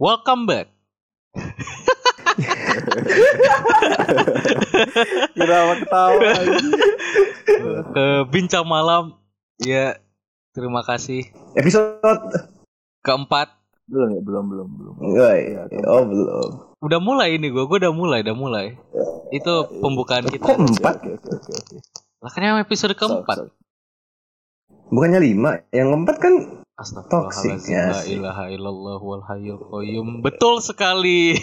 Welcome back. Kira ketawa Ke bincang malam. Ya, terima kasih. Episode Keempat. Belum ya, belum, belum, belum. Woi, oh belum. Udah mulai ini gue, gue udah mulai, udah mulai. Itu pembukaan Kok kita. empat? Oke, oke, oke, oke. Lah kan yang episode keempat. Sorry, sorry. Bukannya lima? Yang keempat kan Astagfirullahaladzim. Ya La ilaha illallah wal hayyul qayyum. Betul sekali.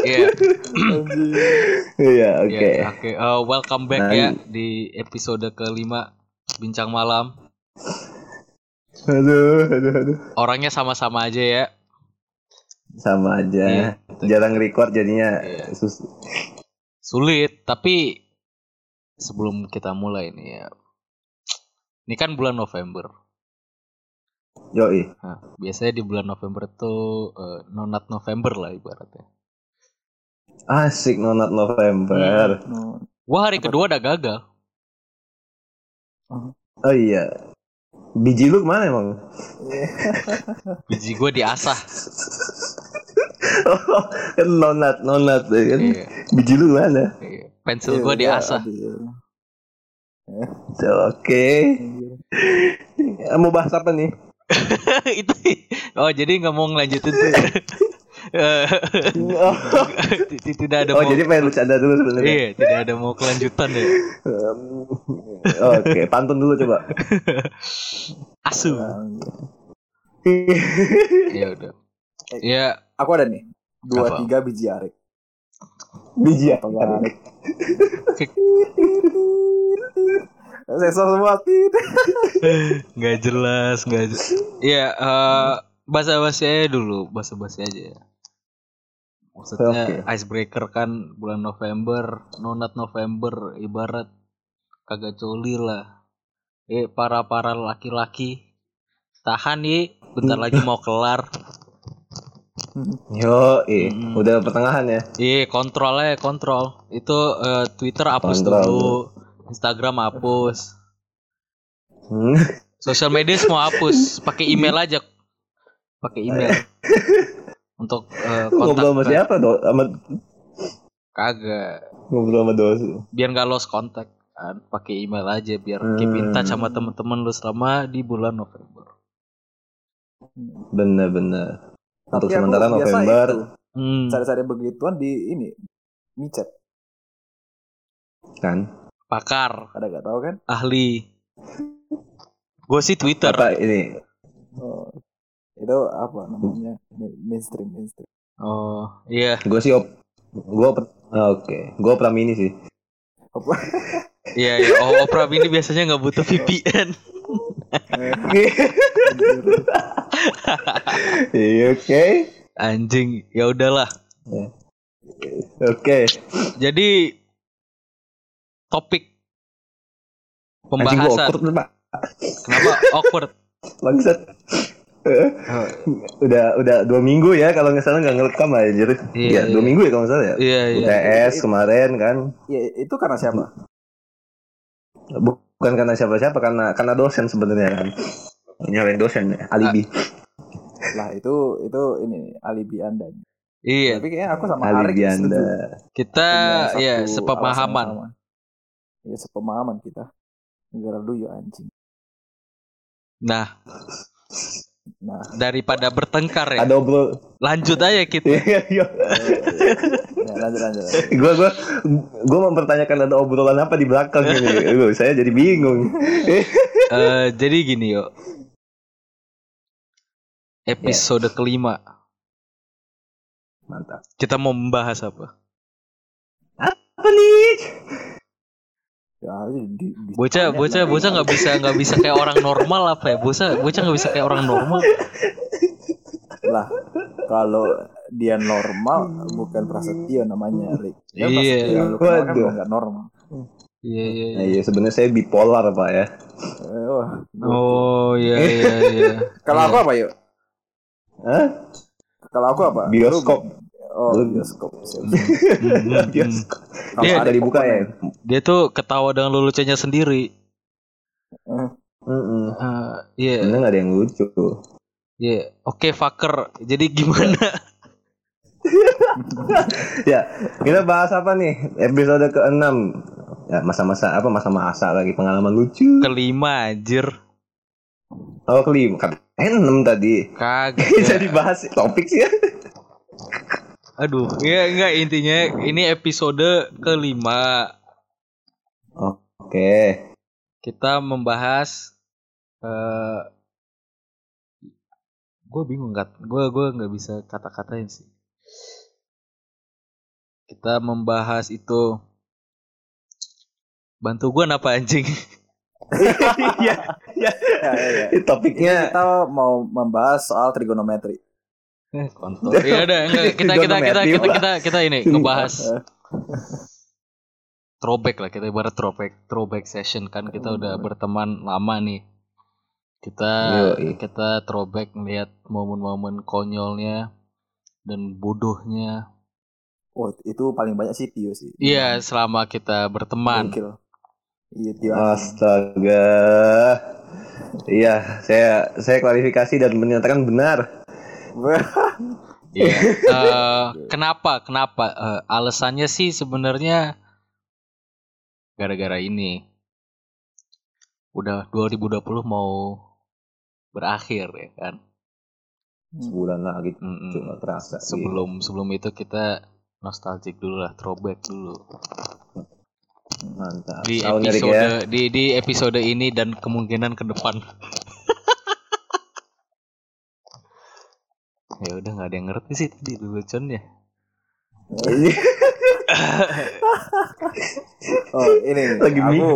Iya. Anjing. Iya, oke. Ya, Oke, eh, welcome back Nah, ya di episode kelima Bincang Malam. Aduh, aduh, aduh. Orangnya sama-sama aja ya. Sama aja. Iya. Jarang record jadinya Iya. sus- Sulit, tapi sebelum kita mulai nih ya. Ini kan bulan November. Yoi. Nah, biasanya di bulan November tuh eh, nonat November lah ibaratnya. Asik nonat November. No. Wah hari kedua udah gagal. Oh iya. Biji lu ke mana emang? Biji gue diasah. Oh, kan nonat, nonat ya kan. Iya, Biji lu mana? iya. Pensil Iya, gue iya, diasah. aduh. Oke. Mau bahas apa nih? itu oh jadi nggak mau ngelanjutin tuh Oh, tidak ada oh mau jadi pengen bercanda dulu sebenarnya. iya tidak ada mau kelanjutan deh Um, Oke, pantun dulu coba. asu ya udah ya Aku ada nih. Dua Apa? tiga biji arek. Biji ya. Arek. Sensor semua. Nggak jelas nggak jelas ya eh bahasa basi aja dulu bahasa basi aja ya maksudnya icebreaker kan bulan November nonat November ibarat kagak coli lah eh para para laki-laki tahan ya bentar lagi mau kelar Yo, eh, Hmm. udah pertengahan ya. Iya, kontrol aja, kontrol. Itu eh, Twitter hapus Kontrol dulu, Instagram hapus, Hmm. sosial media semua hapus, pakai email aja, pakai email untuk eh, kontak. Ngobrol sama siapa dong? Sama Kagak, ngobrol sama dos. biar nggak lost kontak kan, pakai email aja biar Hmm. keep in touch sama temen-temen lu selama di bulan November. Bener-bener. Untuk sementara November. itu, Hmm, Cari-cari begituan di ini. Micet. Kan? Pakar, Ada gak tahu kan? ahli. Gue sih Twitter. Apa ini? Oh. Itu apa namanya? Ma- Mainstream, mainstream. Oh, iya. Gue sih op. Gue op. ah, Oke, gue opera mini sih. Apa? Iya, iya. Oh, Opera ini biasanya nggak butuh VPN. Iya, Oke. Anjing, ya udahlah. Oke. Jadi topik Anjing gue pembahasan awkward Pak. kenapa awkward? Bangsat. Eh, udah udah dua minggu ya kalau nggak salah nggak ngerekam aja Iya, Iya, dua iya. minggu ya kalau nggak salah ya. Iya iya. UTS kemarin kan. Ya, itu karena siapa? Bukan karena siapa-siapa karena karena dosen sebenarnya kan. Nyalain dosen alibi. Lah itu itu ini alibi Anda. Iya. Tapi kayaknya aku sama. Anda. Kita ya sepemahaman. Ya sepemahaman kita. Negara dulu ya anjing. Nah, Nah, daripada bertengkar ya, Ada obrol. lanjut aja kita. Iya, iya. ya, lanjut lanjut. Gua gua gua mempertanyakan ada obrolan apa di belakang ini. Aduh, saya jadi bingung. Eh, jadi gini yuk. Episode kelima Mantap. kita mau membahas apa? Apa nih? Ya, di, di, Bocah, bocah, bocah nggak bisa nggak bisa kayak orang normal apa ya? Bocah, bocah nggak bisa kayak orang normal. lah kalau dia normal bukan prasetyo namanya. Iya. Ya, prasetyo lu kenal kan Waduh. nggak normal Iya iya. Nah, iya sebenarnya saya bipolar pak ya. Eh. Oh iya iya iya. kalau aku Iya. apa yuk Hah? kalau aku apa Bioskop. Lu- oh Lu- bioskop. Hmm, hmm, hmm. Bioskop. Kalau Iya, Arek Dari buka ya. Dia tuh ketawa dengan leluconnya sendiri. eh, Mm-mm. Eh, Iya, Sebenarnya nggak ada yang lucu. iya. Oke, fucker. Jadi gimana? ya, kita bahas apa nih? Episode ke-6. Ya, masa-masa apa masa-masa lagi pengalaman lucu. Kelima anjir. Oh, kelima. Kan 6 tadi. Kagak. Jadi bahas topik sih ya. Aduh, ya enggak intinya ini episode kelima. Oke. Kita membahas eh gue bingung nggak gue gue nggak bisa kata-katain sih kita membahas itu bantu gue apa anjing Iya, iya. Ya, ya, ya. Ini Topiknya Kita mau membahas soal trigonometri. Eh, kontol ya udah enggak kita kita kita kita kita kita ini ngebahas throwback lah kita ibarat throwback throwback session kan kita udah berteman lama nih kita Yoi. kita throwback ngeliat momen-momen konyolnya dan bodohnya Oh, itu paling banyak sih Tio sih. iya selama kita berteman. Iya Tio. Astaga. Iya, saya saya klarifikasi dan menyatakan benar. Iya. Eh, kenapa kenapa Eh, alasannya sih sebenarnya gara-gara ini udah 2020 mau berakhir ya kan Sebulan lagi Mm-mm. cuma terasa. sebelum sebelum itu kita nostalgic dulu lah throwback dulu Mantap. di episode ya. di di episode ini dan kemungkinan ke depan ya udah nggak ada yang ngerti sih tadi lucunya Oh, ini nih. Lagi aku,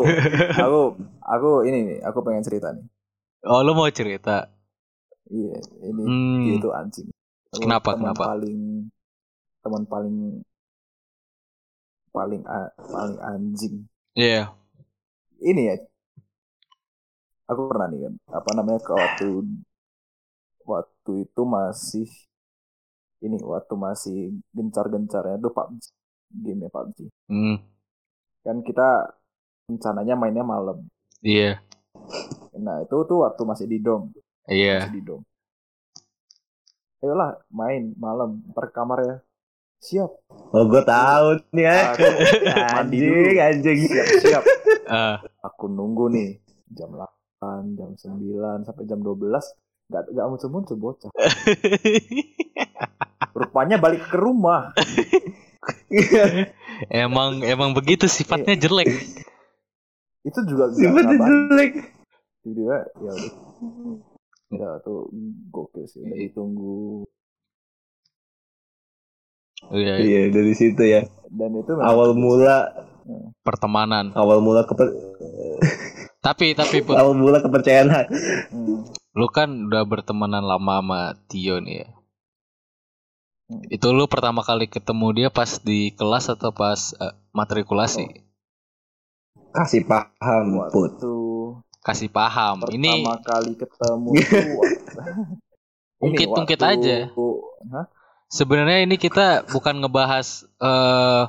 aku, aku ini nih. Aku pengen cerita nih. oh lo mau cerita Iya, ini Hmm. Itu anjing. Teman- Kenapa, teman kenapa? Paling, teman paling, paling, a- paling anjing. Iya Ini ya. Aku pernah nih kan. Apa namanya ke waktu, waktu itu masih, ini waktu masih gencar-gencarnya tuh PUBG, game PUBG. Hmm, Kan kita rencananya mainnya malam. iya Nah itu tuh waktu masih di dorm, iya masih di dorm. Ayolah main malam, ntar ke kamar ya. Siap. Oh, gue tahu nih ya. Aku mandi dulu. Anjing, anjing. Siap, siap. Eh, Aku nunggu nih jam 8, jam 9 sampai jam 12 nggak nggak muncul-muncul bocah. Rupanya balik ke rumah. emang emang begitu sifatnya jelek Itu juga Sifatnya jelek. Tiba-tiba ya udah. Ya tuh gokil sih udah ditunggu iya iya. Iya, dari situ ya. dan itu Awal mula pertemanan awal mula keper tapi tapi Put, awal mula kepercayaan Hmm. Lu kan udah bertemanan lama sama Tio nih ya Hmm. itu lu pertama kali ketemu dia pas di kelas atau pas eh, matrikulasi kasih paham put Waktu kasih paham ini pertama kali ketemu tuh Ungkit-ungkit aja. Hah? sebenarnya ini kita bukan ngebahas eh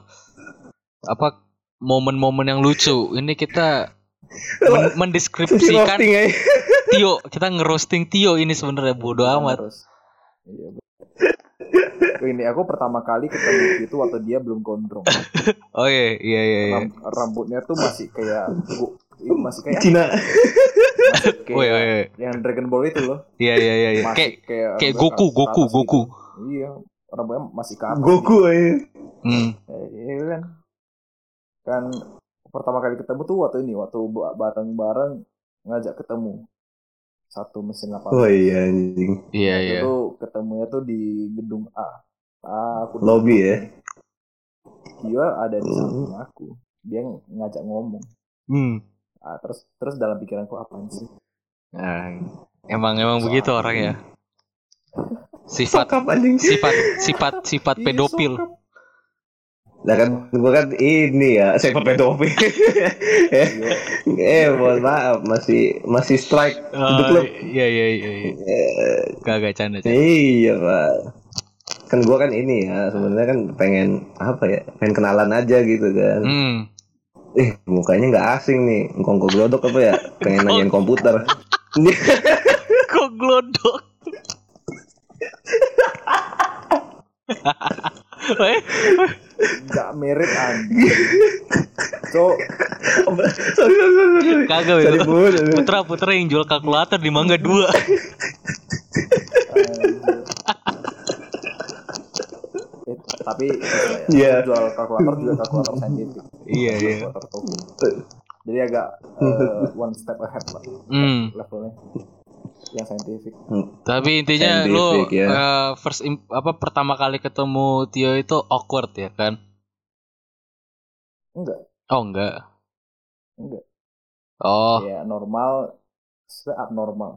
apa momen-momen yang lucu ini kita men- mendeskripsikan aja. Tio kita ngerosting Tio ini sebenarnya bodoh amat Terus. Iya. Ini aku pertama kali ketemu itu waktu dia belum gondrong. oh iya iya iya, iya. Ram- rambutnya tuh masih kayak masih kayak Cina masih kayak Oh iya iya yang Dragon Ball itu loh. iya iya iya iya. Masih kayak kayak kayak Goku Goku atas Goku gitu. Iya, rambutnya masih ke atas. Goku aja. hmm. Eh, Iya kan. Kan pertama kali ketemu tuh waktu ini, waktu ba- bareng-bareng ngajak ketemu satu mesin lapangan. Oh iya anjing. iya Itu iya tuh ketemunya tuh di gedung A. A aku Lobby ya. Dia ada di Hmm. samping aku. Dia ng- ngajak ngomong. hmm. Ah, terus terus dalam pikiranku apaan sih? Nah, emang emang begitu orang ya sifat sifat sifat sifat pedofil sokap. Lah kan gua kan ini ya, saya pedofil. eh, eh, mohon maaf masih masih strike Oh, untuk klub. iya iya iya iya Eh, canda canda Iya pak. Kan gua kan ini ya sebenarnya kan pengen apa ya? Pengen kenalan aja gitu kan. hmm. Eh, mukanya nggak asing nih. Ngkongko glodok apa ya? Pengen nanyain komputer. Kok glodok? Eh, Gak mirip anjing. So, sorry, sorry, sorry, sorry. Kagak Sorry, ya. Bu. Putra putra yang jual kalkulator di Mangga 2 eh, tapi Iya. jual kalkulator juga kalkulator saintifik. Iya, iya. Jadi agak eh, one step ahead lah Hmm. levelnya. Yang saintifik. Tapi intinya lu Scientific, ya. eh, first apa pertama kali ketemu Tio itu awkward ya kan? Enggak, Oh enggak. enggak. Oh, Ya normal, sebenarnya abnormal.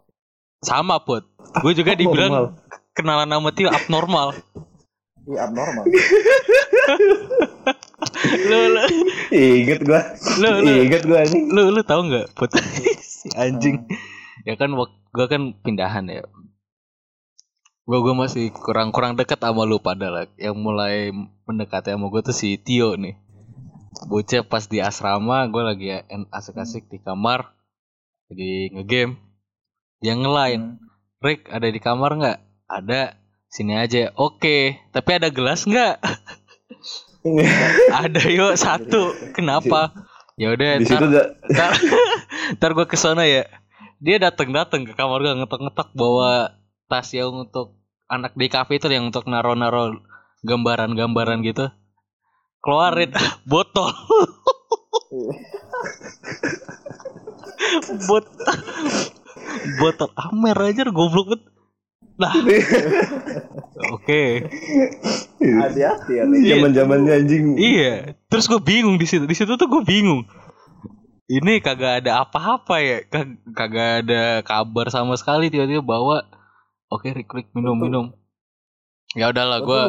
sama Put. Gue juga dibilang Normal. kenalan nama Tio abnormal. Iya abnormal. lu lu Ingat gua. lu lu Ingat gua nih. lu, lu tahu nggak Put? si anjing. Ya kan gua kan pindahan ya. Gua gua masih kurang-kurang dekat sama lu pada lah. Yang mulai mendekati sama gue tuh si Tio nih. Bocah pas di asrama gue lagi asik-asik di kamar lagi ngegame. Dia ngelain, Hmm. Rick ada di kamar nggak? Ada. Sini aja. Oke, tapi ada gelas nggak? ada yuk satu. Kenapa? Ya udah ntar, udah ntar, ntar gue ke sana ya. Dia datang datang ke kamar gue ngetok-ngetok bawa tas yang untuk anak di kafe itu yang untuk naro-naro gambaran-gambaran gitu. Keluarin botol. botol botol Amer aja goblok banget. Nah. Oke. Hati-hati ya nih. zaman-zamannya anjing. Iya, terus gue bingung di situ. Di situ tuh gue bingung. Ini kagak ada apa-apa ya, Kag- kagak ada kabar sama sekali tiba-tiba bawa. Oke, Rick, Rick minum minum. Ya udahlah, gue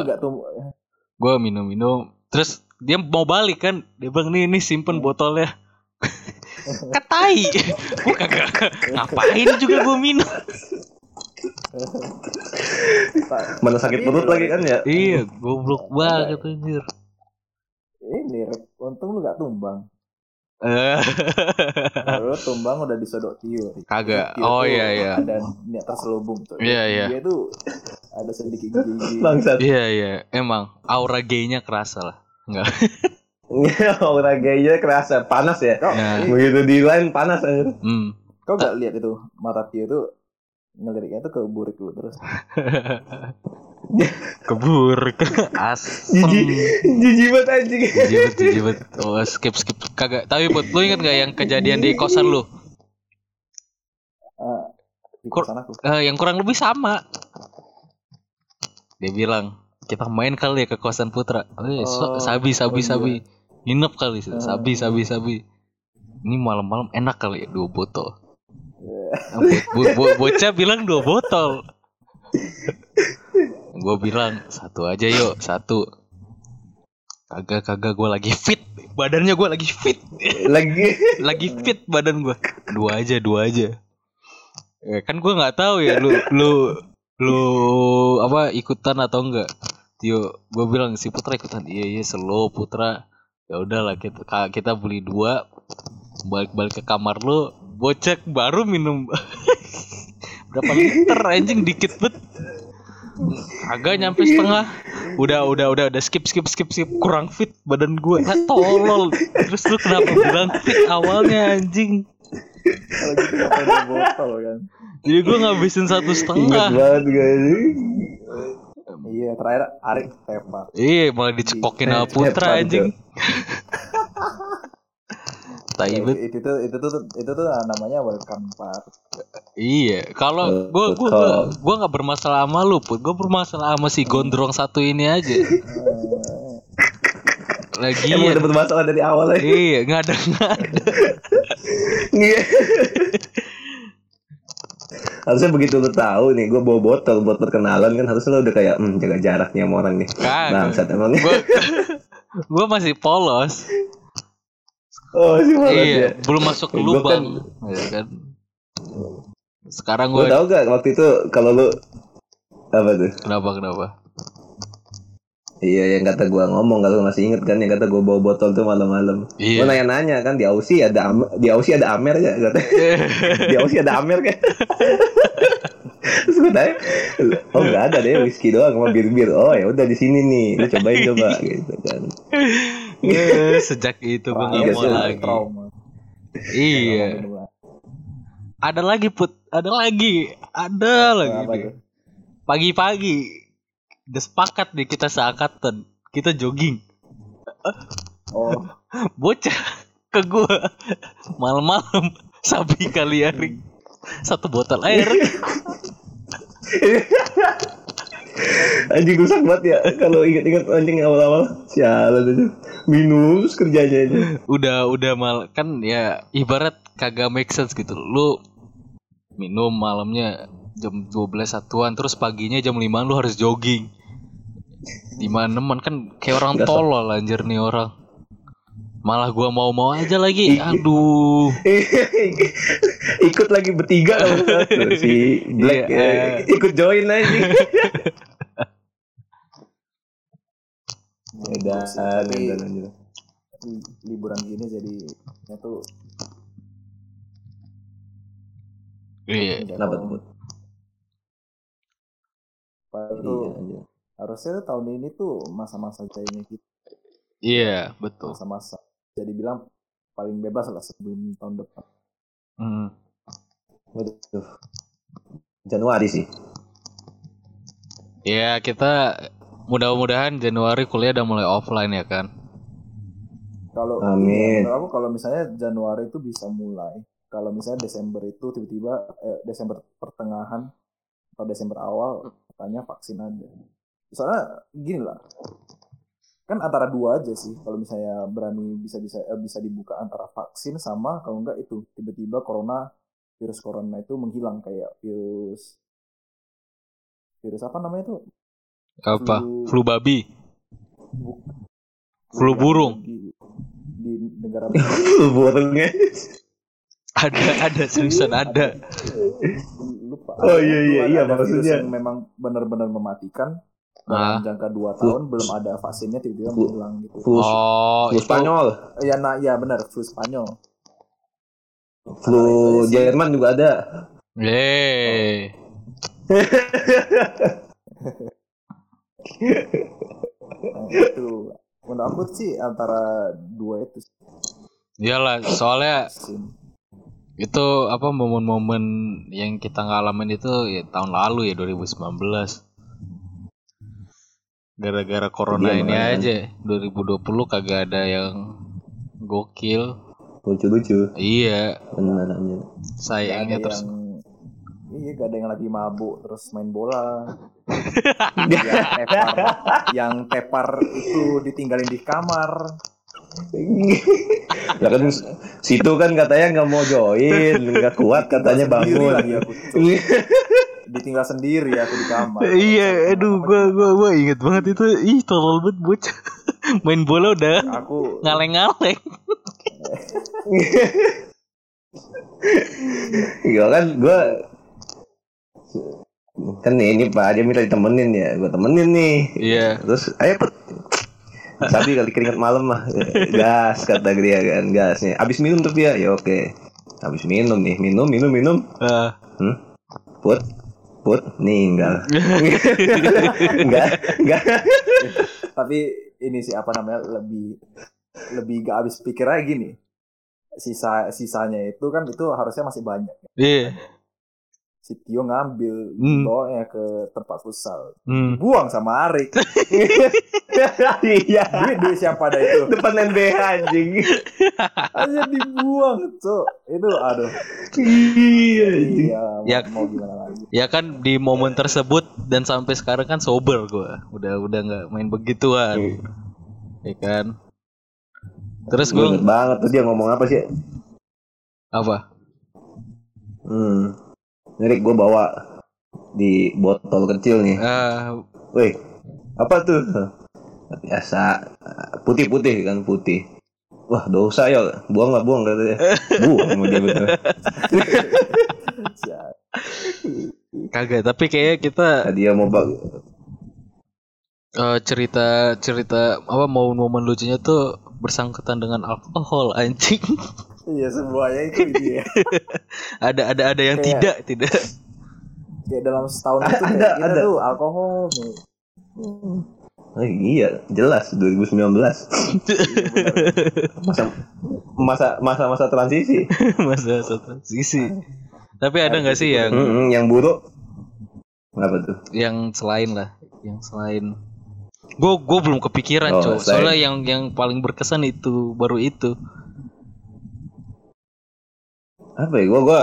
gue minum minum. Terus dia mau balik kan, dia bilang nih ini simpen botolnya. Katai, gue kagak ngapain juga gue minum. Mana sakit perut lagi kan ya? Iya, goblok banget anjir. Ini untung lu gak tumbang. Eh, Kalau lu tumbang udah disodok Tio. Rik. Kagak. Tio Oh, tuh iya, iya. Ada niat terselubung tuh. Iya, iya. Dia tuh ada sedikit gigi. Bangsat. Iya iya, emang aura gaynya kerasa lah. Enggak. Aura gayanya kerasa panas ya. Kau, Ya. eh, Begitu di line panas aja. Hmm. kau gak lihat itu mata Tio tuh ngeliriknya tuh ke burik lu terus. Kebur asem. Jijik, jijik banget anjing. Jijibet, jijibet. Oh, skip skip. Kagak. Tapi buat lu inget gak yang kejadian di kosan lu? Eh, di kosan aku. Eh, yang kurang lebih sama. Dia bilang, kita main kali ya ke kosan Putra. Eh, so- Oh, sabi sabi oh iya. sabi. Nginep kali Oh. sabi sabi sabi. Ini malam-malam enak kali ya dua botol. Bo- bo- bo- bocah bilang dua botol. gue bilang satu aja yuk satu. Kagak kagak gue lagi fit. Badannya gue lagi fit. Lagi. lagi fit badan gue. Dua aja dua aja. Ya, kan gue nggak tahu ya lu lu lu apa ikutan atau enggak. Tio, gue bilang si Putra ikutan. Iya iya slow Putra. Ya udahlah kita kita beli dua. Balik-balik ke kamar lu, bocek baru minum berapa liter anjing dikit bet. Agak nyampe setengah. Udah udah udah udah skip skip skip skip kurang fit badan gue. Ah, tolol. Terus lu kenapa bilang fit awalnya anjing? Kalau gitu ngapain ada botol kan. Jadi gue ngabisin satu setengah. banget. Iya, terakhir Arik tepak. Iya malah dicekokin sama Putra Hebat, anjing. Tai Ya, itu tuh itu tuh itu tuh namanya welcome part. Iya, kalau Eh, gue gue betul. gue nggak bermasalah sama lu, put. Gue bermasalah sama si gondrong satu ini aja. Eh, Lagi Emang udah bermasalah dari awal aja. Iya, nggak ada nggak ada. Iya. Harusnya begitu lu tahu nih, gue bawa botol buat perkenalan kan harusnya lu udah kayak hmm, jaga jaraknya sama orang nih. Kagak. Bangsat emangnya. Gue gue masih polos. Oh sih iya, ya. belum masuk ke lubang. kan- Ya kan. Sekarang gue tahu gak waktu itu kalau lu apa tuh? kenapa kenapa? Iya yang kata gua ngomong kalau masih inget kan yang kata gua bawa botol tuh malam-malam. Iya. Gua nanya-nanya kan di Aussie ada di Aussie ada Amer ya kata. di Aussie ada Amer kan. Terus gue tanya, oh nggak ada deh whisky doang sama bir-bir. Oh ya udah di sini nih, lu cobain coba gitu kan. Eh, Sejak itu gue nggak Iya, mau lagi. trauma Iya. Ada lagi put, ada lagi, ada lagi. Pagi-pagi, udah sepakat nih kita seangkatan, kita jogging. oh Bocah ke gua malam-malam sapi kaliaring satu botol air Anjing rusak banget ya kalau inget-inget anjing awal-awal. Sialan itu. Minum terus kerjanya aja. udah udah mal kan ya ibarat kagak make sense gitu lu minum malamnya jam 12 satuan terus paginya jam 5 lu harus jogging di mana man kan kayak orang tolol anjir nih orang malah gua mau-mau aja lagi. Aduh. Ikut lagi bertiga tuh, si Black. Iya. ya. ikut join aja edan. li- liburan gini jadi ya tuh iya. Kenapa tuh? Iya, harusnya tuh tahun ini tuh masa-masa jayanya kita iya betul. Masa-masa jadi bilang paling bebas lah sebelum tahun depan Hmm. Waduh. Januari sih. ya kita mudah-mudahan Januari kuliah udah mulai offline ya kan kalau Amin. aku kalau misalnya Januari itu bisa mulai kalau misalnya Desember itu tiba-tiba eh, Desember pertengahan atau Desember awal katanya vaksin ada soalnya gini lah kan antara dua aja sih kalau misalnya berani bisa bisa eh, bisa dibuka antara vaksin sama kalau enggak itu tiba-tiba corona virus corona itu menghilang kayak virus virus apa namanya itu? Apa? Flu- flu babi? Bu- Flu yang burung. di, di negara Burungnya. ada ada seriusan ada. lupa. Oh, iya, iya, iya, maksudnya. yang memang benar-benar mematikan Ah. dalam jangka 2 Flu- tahun belum ada vaksinnya tiba-tiba menghilang gitu Flu, oh flu Spanyol, ya nah ya benar flu Spanyol flu Jerman juga ada. Yeay. Nah, itu menurut aku sih antara dua itu Iyalah, soalnya vaksin itu apa momen-momen yang kita ngalamin itu ya tahun lalu ya 2019. Gara-gara corona Iya, ini makanya. aja 2020 kagak ada yang gokil. Lucu-lucu. Iya. Gak ada sayangnya yang terus iya gak ada yang lagi mabuk terus main bola yang tepar yang tepar itu ditinggalin di kamar Lah kan situ kan katanya nggak mau join, nggak kuat katanya bangun. lagi aku ditinggal sendiri aku di kamar Iya, aduh gua gua gua inget banget itu. Ih, tolol banget bocah. Main bola udah aku ngaleng-ngaleng. Iya kan gue kan ini pak dia minta ditemenin ya gue temenin nih Iya. terus ayo Put. tapi kali keringat malam mah gas kata dia kan gas nih abis minum tuh dia ya oke abis minum nih minum minum minum Ah. hmm? put put ninggal. Enggak enggak tapi ini sih apa namanya lebih lebih gak habis pikir aja gini sisa sisanya itu kan itu harusnya masih banyak. Iya. Si Tio ngambil Hmm. bawanya ke tempat futsal Hmm. buang sama Arik iya duit duit siapa ada itu depan NBH anjing aja dibuang tuh itu aduh iya iya mau, Ya. mau gimana lagi Ya kan di momen tersebut dan sampai sekarang kan sober gua. Udah udah nggak main begituan. Ya kan. Terus Gue banget tuh dia ngomong apa sih apa? Hmm. Ini gue bawa di botol kecil nih. Ah, Wih, apa tuh? Biasa putih-putih kan putih. Wah dosa ya, buang lah buang katanya. Buang sama dia betul. Kagak, tapi kayaknya kita Dia mau bag uh, cerita cerita apa momen-momen lucunya tuh bersangkutan dengan alkohol anjing. Iya semuanya itu dia. ada ada ada yang kayak, tidak tidak. Kayak dalam setahun itu kayak ada, kita ada. tuh alkohol. Oh, iya, jelas 2019. masa masa masa masa transisi. masa masa transisi. Tapi ada nggak sih yang mm -hmm, yang buruk? Apa tuh? Yang selain lah, yang selain gue gue belum kepikiran oh, cow soalnya yang yang paling berkesan itu baru itu apa ya gue gue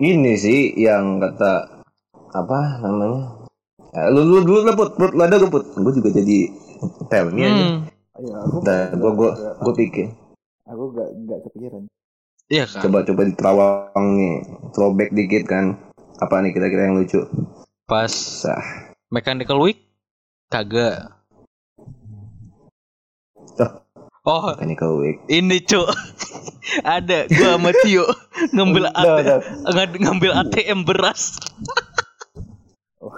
ini sih yang kata apa namanya? Ya, lu lu dulu lah put put lu ada gue put? Gue juga jadi tell me hmm. aja ya, dan gue gue gue pikir. aku gak gak kepikiran. Iya kan? Coba coba di terawang nih throwback dikit kan. Apa nih kira-kira yang lucu? Pas Sah. mechanical week? Kagak. Oh, Mechanical Week. Ini cuk. ada gua sama Tio ngambil ATM, ngambil ATM beras.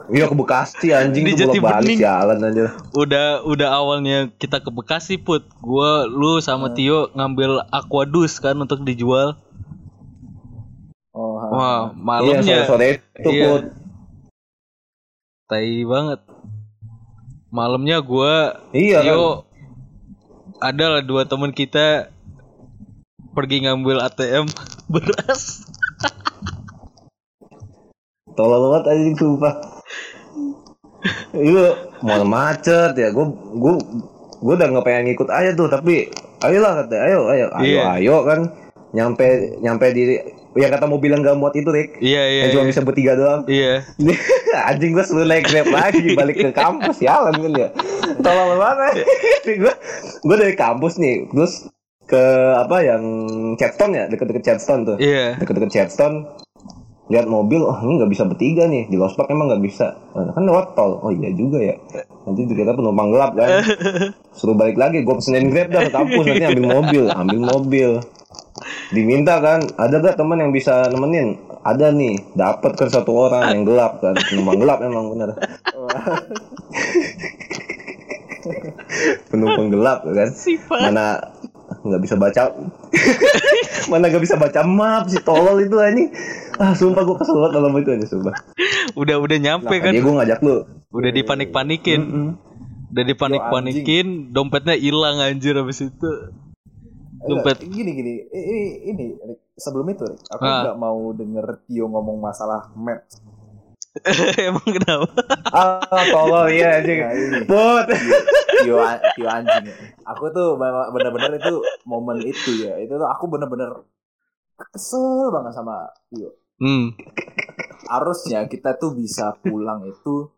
Iya ke Bekasi anjing di tuh balik jalan aja. Udah udah awalnya kita ke Bekasi put. Gua lu sama hmm. Tio ngambil Aquadus kan untuk dijual. Oh, Wah, malamnya. Iya, sore, -sore itu iya. put. Tai banget malamnya gue iya Tio kan? Ada lah dua teman kita pergi ngambil ATM beras. Tolong banget aja sumpah. Itu mau macet ya. Gue gue gue udah nggak pengen ngikut aja tuh tapi ayolah kata ayo ayo ayo yeah. ayo kan nyampe nyampe di yang kata mobil yang gak muat itu Rick. Iya iya yang cuma iya. bisa bertiga doang. Iya. Anjing gue selalu naik grab lagi balik ke kampus ya kan ya tolong banget gue gue dari kampus nih terus ke apa yang Chatstone ya deket-deket Chatstone tuh. Iya. Deket-deket Chatstone lihat mobil oh ini nggak bisa bertiga nih di Lospak emang nggak bisa. Nah, kan lewat tol oh iya juga ya. Nanti kita penumpang gelap kan. Suruh balik lagi gue pesenin grab dah ke kampus nanti ambil mobil ambil mobil diminta kan ada gak teman yang bisa nemenin? Ada nih dapat kan satu orang yang gelap kan. Penumpang gelap emang bener. Penumpang gelap kan. Mana nggak bisa baca mana nggak bisa baca map si tolol itu anjing. Ah sumpah gue kesel banget dalam itu aja sumpah. Udah udah nyampe nah, kan? dia gue ngajak lu. Udah dipanik panikin mm -hmm. udah dipanik panikin dompetnya hilang anjir abis itu dompet gini gini ini ini sebelum itu aku ah. nggak mau denger Tio ngomong masalah map Emang kenapa? ah, tolong iya anjing. Nah, Put. Tio, Tio anjing. Aku tuh bener-bener itu momen itu ya. Itu tuh aku bener-bener kesel banget sama Tio. Hmm. Harusnya kita tuh bisa pulang itu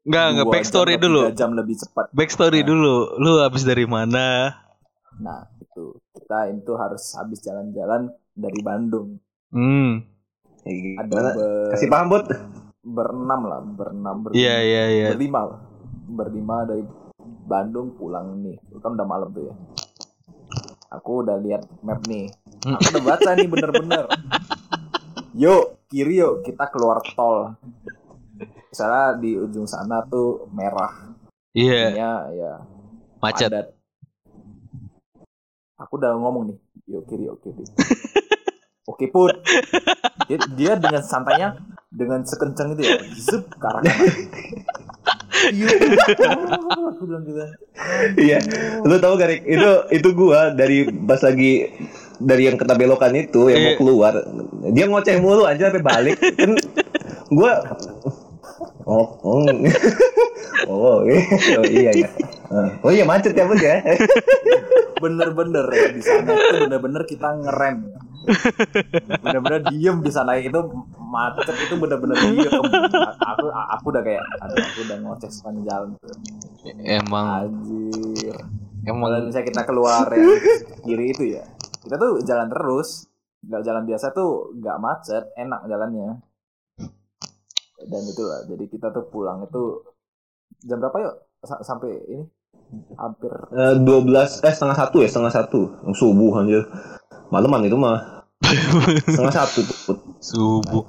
Enggak, enggak backstory dulu. jam lebih cepat. Backstory nah. dulu. Lu habis dari mana? Nah, itu kita itu harus habis jalan-jalan dari Bandung. Hmm. Ada ber... kasih paham bud. Berenam lah, berenam berlima. Iya iya iya. Berlima, berlima dari Bandung pulang nih. Kan udah malam tuh ya. Aku udah lihat map nih. Hmm. Aku udah baca nih bener-bener. Yuk kiri yuk kita keluar tol. Misalnya di ujung sana tuh merah. Iya. Yeah. ya macet. Padat aku udah ngomong nih yuk kiri yuk kiri oke put dia, dia dengan santainya dengan sekencang itu ya zup ke arah iya, aku bilang gitu. Iya, lu tahu gak Itu itu gua dari pas lagi dari yang kena belokan itu yang mau iya. keluar, dia ngoceh mulu aja sampai balik. Kan gua Oh, oh, oh, iya ya. Oh iya macet ya bud ya. Bener-bener ya, di sana itu bener-bener kita ngerem. Bener-bener diem di sana itu macet itu bener-bener diem. Aku aku udah kayak, aduh aku udah ngoceh sepanjang jalan. Emang. Anjir. Emang. Kalau misalnya kita keluar yang kiri itu ya, kita tuh jalan terus. Gak jalan biasa tuh gak macet, enak jalannya dan itulah jadi kita tuh pulang itu jam berapa yuk S sampai ini hampir eh, dua belas eh setengah satu ya setengah satu subuh anjir malaman itu mah setengah satu tuh subuh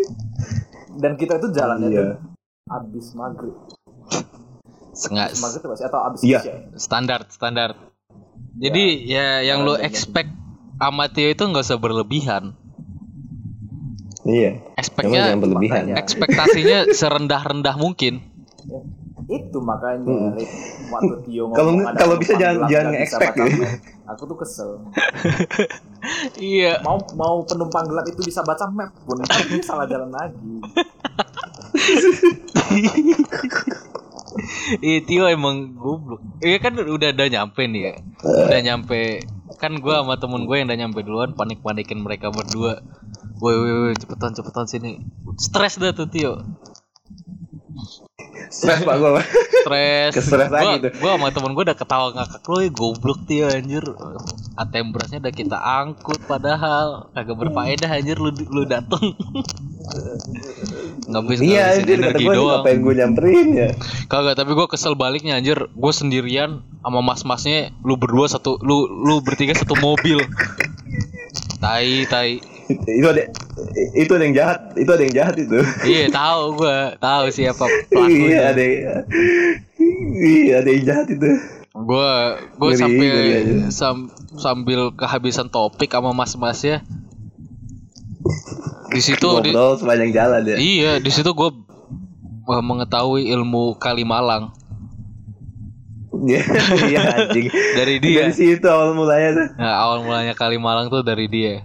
dan kita itu jalannya iya. tuh abis maghrib Sengat Maghrib pasti atau abis Iya. Isya? standar standar. Jadi ya, yang lu expect sama Tio itu nggak usah berlebihan. Iya. Expectnya berlebihan. ekspektasinya serendah-rendah mungkin. Ya, Itu makanya Hmm. Waktu Tio Kalau- kalau bisa jangan- jangan gitu. map. Aku tuh kesel. Iya. Mau mau penumpang gelap itu bisa baca map pun tapi salah jalan lagi. Iya Tio emang goblok. Iya kan udah udah nyampe nih ya. Udah nyampe kan gua sama temen gue yang udah nyampe duluan panik-panikin mereka berdua. Woi woi woi cepetan cepetan sini. Stres dah tuh Tio. Stres pak gue. Stres. Kestres gua, lagi tuh. gua sama temen gue udah ketawa ngakak lu "Eh, goblok Tio anjir. ATM berasnya udah kita angkut padahal kagak berfaedah anjir lu lu dateng. Iya, ngabisin itu kata energi gue doang. ngapain gue nyamperin ya. Kagak, tapi gue kesel baliknya anjir. Gue sendirian sama mas-masnya, lu berdua satu, lu lu bertiga satu mobil. Tai, tai. Itu ada itu ada yang jahat, itu ada yang jahat itu. Iya, tahu gue, tahu siapa iya, pelakunya. ada yang, iya, ada yang jahat itu. Gue gue sampai sam- sambil kehabisan topik sama mas-masnya. Di situ di, sepanjang jalan ya. iya, di situ gue mengetahui ilmu Kalimalang Iya, iya anjing. dari dia. Dari situ awal mulanya tuh. Nah, awal mulanya Kalimalang tuh dari dia.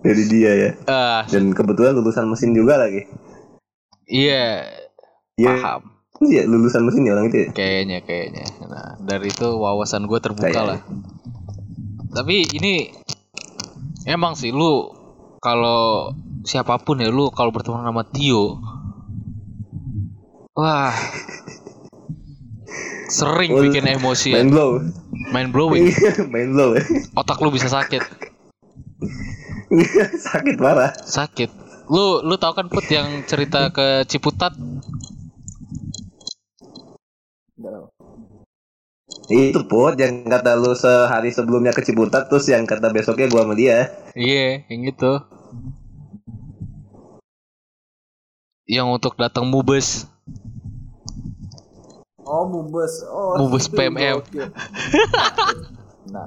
Dari dia ya. Ah, Dan kebetulan lulusan mesin juga lagi. iya, Iya. paham. Iya, lulusan mesin ya orang itu ya. Kayaknya, kayaknya. Nah, dari itu wawasan gue terbuka Kayaknya. lah. Tapi ini emang sih lu kalau siapa pun ya lu kalau berteman sama Tio, wah sering bikin emosi ya. Main blow. Mind blowing. Main blow. Otak lu bisa sakit, Sakit parah. sakit. Lu lu tahu kan put yang cerita ke Ciputat? Itu put yang kata lu sehari sebelumnya ke Ciputat terus yang kata besoknya gua sama dia. Iya, yang itu. Yang untuk datang mubes. Oh, Mubes. Oh, Mubes PMM. Nah,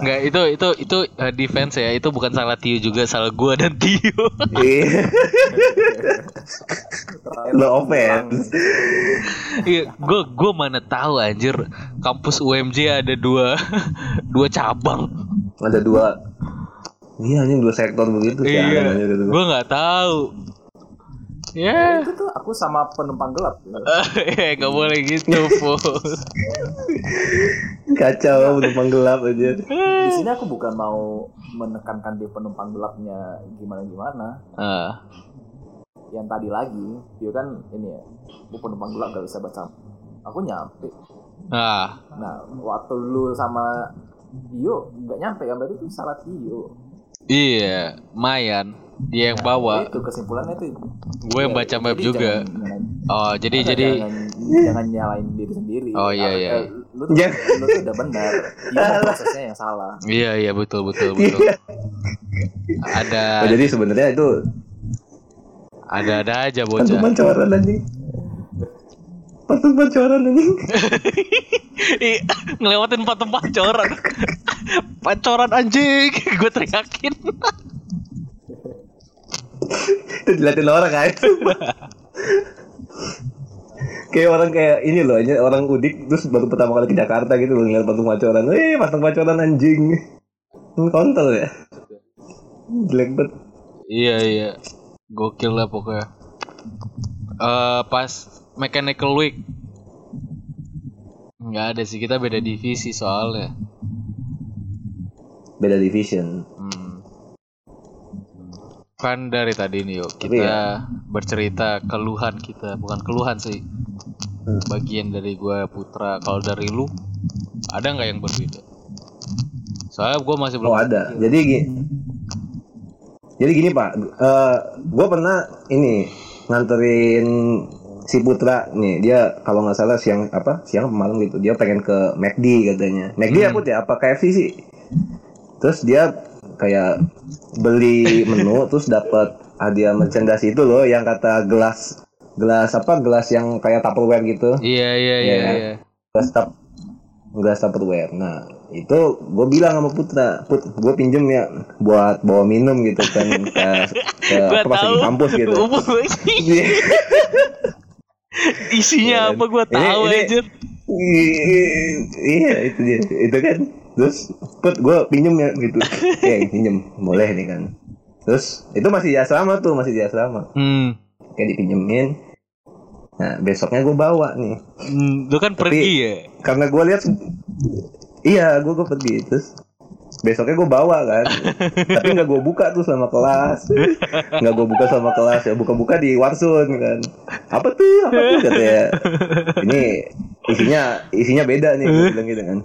Enggak, itu itu itu uh, defense ya. Itu bukan salah Tio juga, salah gua dan Tio. Iya. Lo offense. Iya, gua gua mana tahu anjir kampus UMJ ada dua dua cabang. Ada dua. Iya anjing dua sektor begitu sih. Iya. gitu. Gua nggak tahu. Ya, itu tuh aku sama penumpang gelap. eh nggak boleh gitu, Po. Kacau penumpang gelap aja. Di sini aku bukan mau menekankan di penumpang gelapnya gimana gimana. Ah, Yang tadi lagi, dia kan ini ya, aku penumpang gelap gak bisa baca. Aku nyampe. ah, Nah, waktu lu sama Tio nggak nyampe kan berarti itu salah Tio. iya, Mayan dia yang bawa. Itu kesimpulannya itu. Gue yang baca map juga. jangan- Oh, jadi jadi jangan, jangan nyalain diri sendiri. Oh, iya, iya. eh, Lu tuh, lu tuh udah benar. Dia prosesnya yang salah. iya iya betul betul betul. Ada Oh, jadi sebenarnya itu ada ada aja bocah. pancoran anjing. Patung pancoran anjing. Ih, ngelewatin patung pancoran. pancoran anjing, gue teriakin. itu diliatin orang kan. kayak orang kayak ini loh, orang udik terus baru pertama kali ke Jakarta gitu loh ngeliat patung pancoran. Eh, patung pancoran anjing. Kontol ya. Jelek banget. iya iya, gokil lah pokoknya. Eh pas mechanical week nggak ada sih kita beda divisi soalnya. Beda division. Kan dari tadi nih yuk kita ya. bercerita keluhan kita, bukan keluhan sih. Hmm. Bagian dari gua Putra, kalau dari lu ada nggak yang berbeda? Soalnya gua masih belum. Oh ada. Jadi gini. Jadi gini Pak, eh gue pernah ini nganterin si Putra nih dia kalau nggak salah siang apa siang malam gitu dia pengen ke McD katanya. McD Hmm. apa ya apa KFC sih? Terus dia kayak beli menu terus dapat hadiah merchandise itu loh yang kata gelas gelas apa gelas yang kayak Tupperware gitu Iya iya iya. Iya. iya. gelas tap gelas Tupperware nah itu gue bilang sama Putra Put gue pinjem ya buat bawa minum gitu kan ke ke Gua apa tahu. kampus gitu. Isinya Iya. apa gua Ini- tahu ini- aja. iya itu dia itu kan terus put gue pinjem ya gitu. Ya pinjem boleh nih kan. Terus itu masih di asrama tuh masih di asrama. Hmm. kayak dipinjemin. Nah besoknya gue bawa nih. Hmm, Lu kan Tapi- pergi ya. karena gue lihat iya gue gue pergi terus besoknya gue bawa kan. Tapi nggak gue buka tuh sama kelas. Nggak gue buka sama kelas ya buka-buka di Warsun kan. Apa tuh apa tuh katanya ini isinya isinya beda nih gue bilang gitu kan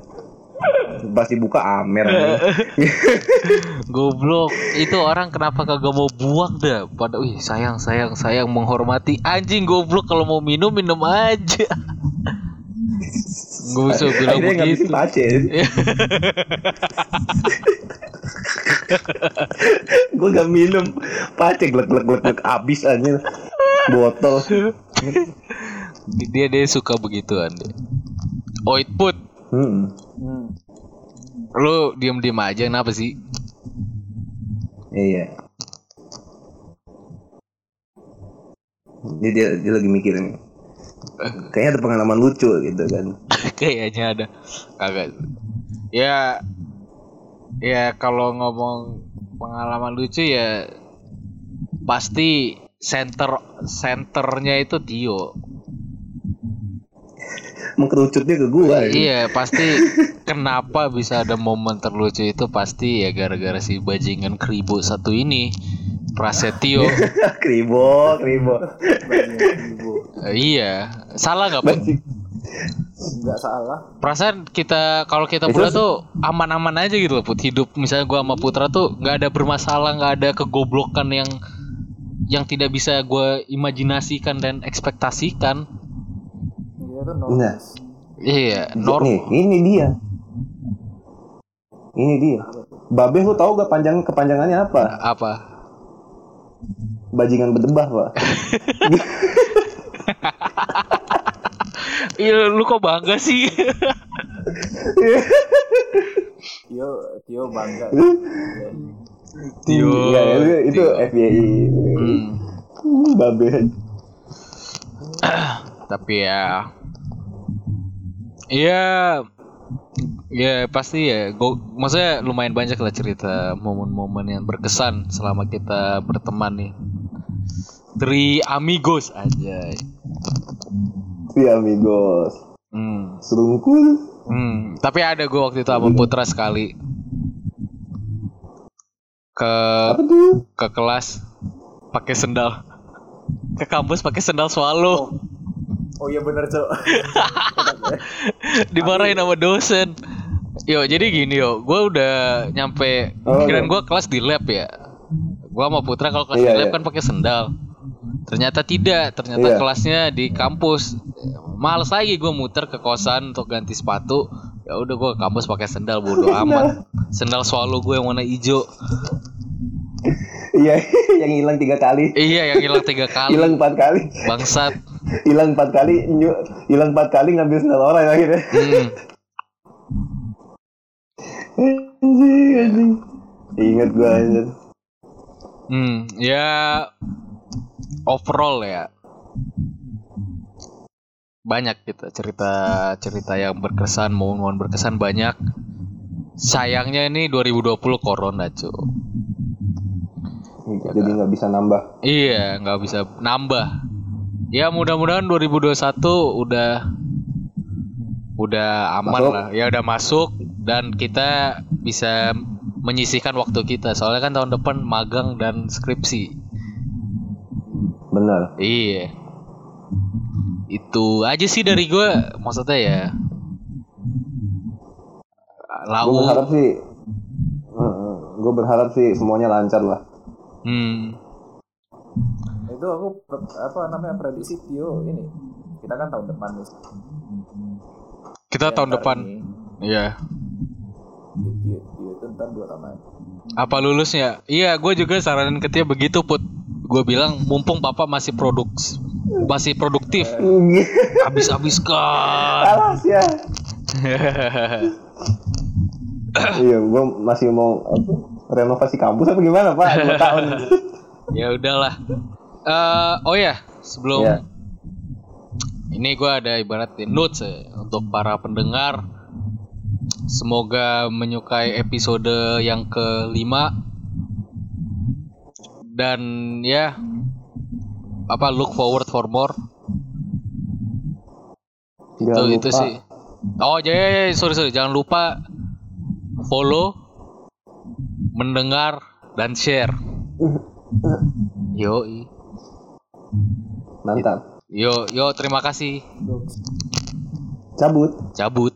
pas dibuka amer Goblok. Itu orang kenapa kagak mau buang dah? Pada wih sayang sayang sayang menghormati anjing goblok kalau mau minum minum aja. Gak bisa bilang akhirnya begitu. gue gak minum pace glek glek glek glek abis aja botol Dia dia suka begituan dia. Oit put, hmm. Hmm. lu diem diem aja kenapa sih? Iya. Dia, dia, dia lagi mikir nih. Kayaknya ada pengalaman lucu gitu kan. Kayaknya ada kagak. Ya ya kalau ngomong pengalaman lucu ya pasti center senternya itu Tio. Mengkerucutnya ke gua. ya. Iya pasti kenapa bisa ada momen terlucu itu pasti ya gara-gara si bajingan kribo satu ini Prasetyo. kribo, kribo. Eh, iya salah nggak pun? Bajing. Nggak salah. Perasaan kita kalau kita pula se- tuh aman-aman aja gitu loh put hidup misalnya gua sama Putra tuh nggak ada bermasalah nggak ada kegoblokan yang yang tidak bisa gua imajinasikan dan ekspektasikan Iya itu normal. Nah. iya Nih, normal ini dia. Ini dia. Babe lu tahu gak panjang kepanjangannya apa? apa Bajingan berdebah, Pak. iya lu kok bangga sih Tio Tio bangga. Iya. Tio Iya, itu, itu Tio. FBI. Hmm. Babe. tapi ya Iya Ya pasti ya Go, Maksudnya lumayan banyak lah cerita Momen-momen yang berkesan Selama kita berteman nih Tri amigos aja Si amigos. hmm. Serungkul. Hmm. Tapi ada gue waktu itu sama Putra sekali Ke Apa tuh? ke kelas pakai sendal ke kampus pakai sendal swallow Oh iya bener cok. dimarahin sama dosen yo jadi gini yo gue udah nyampe Oh, kirain iya. gue kelas di lab ya gue sama Putra kalau kelas Iya, di lab iya. kan pakai sendal ternyata tidak ternyata Iya. kelasnya di kampus males lagi gue muter ke kosan untuk ganti sepatu ya udah gue ke kampus pakai sendal bodo amat sendal swallow gue yang warna hijau Iya, yang hilang tiga kali. iya yang hilang tiga kali Hilang empat kali. bangsat Hilang empat kali. Hilang empat kali ngambil sendal orang akhirnya. hmm. Anjing, anjing. Ingat gua anjir. Hmm, ya overall ya banyak gitu cerita-cerita yang berkesan, momen-momen berkesan banyak. Sayangnya ini 2020 corona cuy. Jadi nggak bisa nambah. Iya, nggak bisa nambah. Ya mudah-mudahan 2021 udah udah aman Masuk. lah. Ya udah masuk dan kita bisa menyisihkan waktu kita. Soalnya kan tahun depan magang dan skripsi. Benar. Iya. Itu aja sih dari gue. Maksudnya ya. Gue berharap Lau. sih. Gue berharap sih semuanya lancar lah. Hmm. Itu aku apa namanya prediksi Tio ini. Kita kan tahun depan nih. Kita tahun Ntar depan. Iya. Tio, Tio, Tio itu ntar dua tahun lagi. Apa lulusnya? Iya, gue juga saranin ke dia begitu put. Gue bilang mumpung papa masih produksi masih produktif. Habis-habiskan. Alas ya. iya, gua masih mau apa, renovasi kampus apa gimana, Pak? Dua tahun. ya udahlah. Eh, oh ya, sebelum Iya. ini gua ada ibaratin notes ya, untuk para pendengar. Semoga menyukai episode yang kelima dan ya apa look forward for more Jangan itu itu lupa. sih oh ya, ya, ya, sorry sorry jangan lupa follow mendengar dan share yo Mantap. yo yo terima kasih Cabut. cabut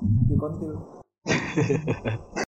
Di kontil.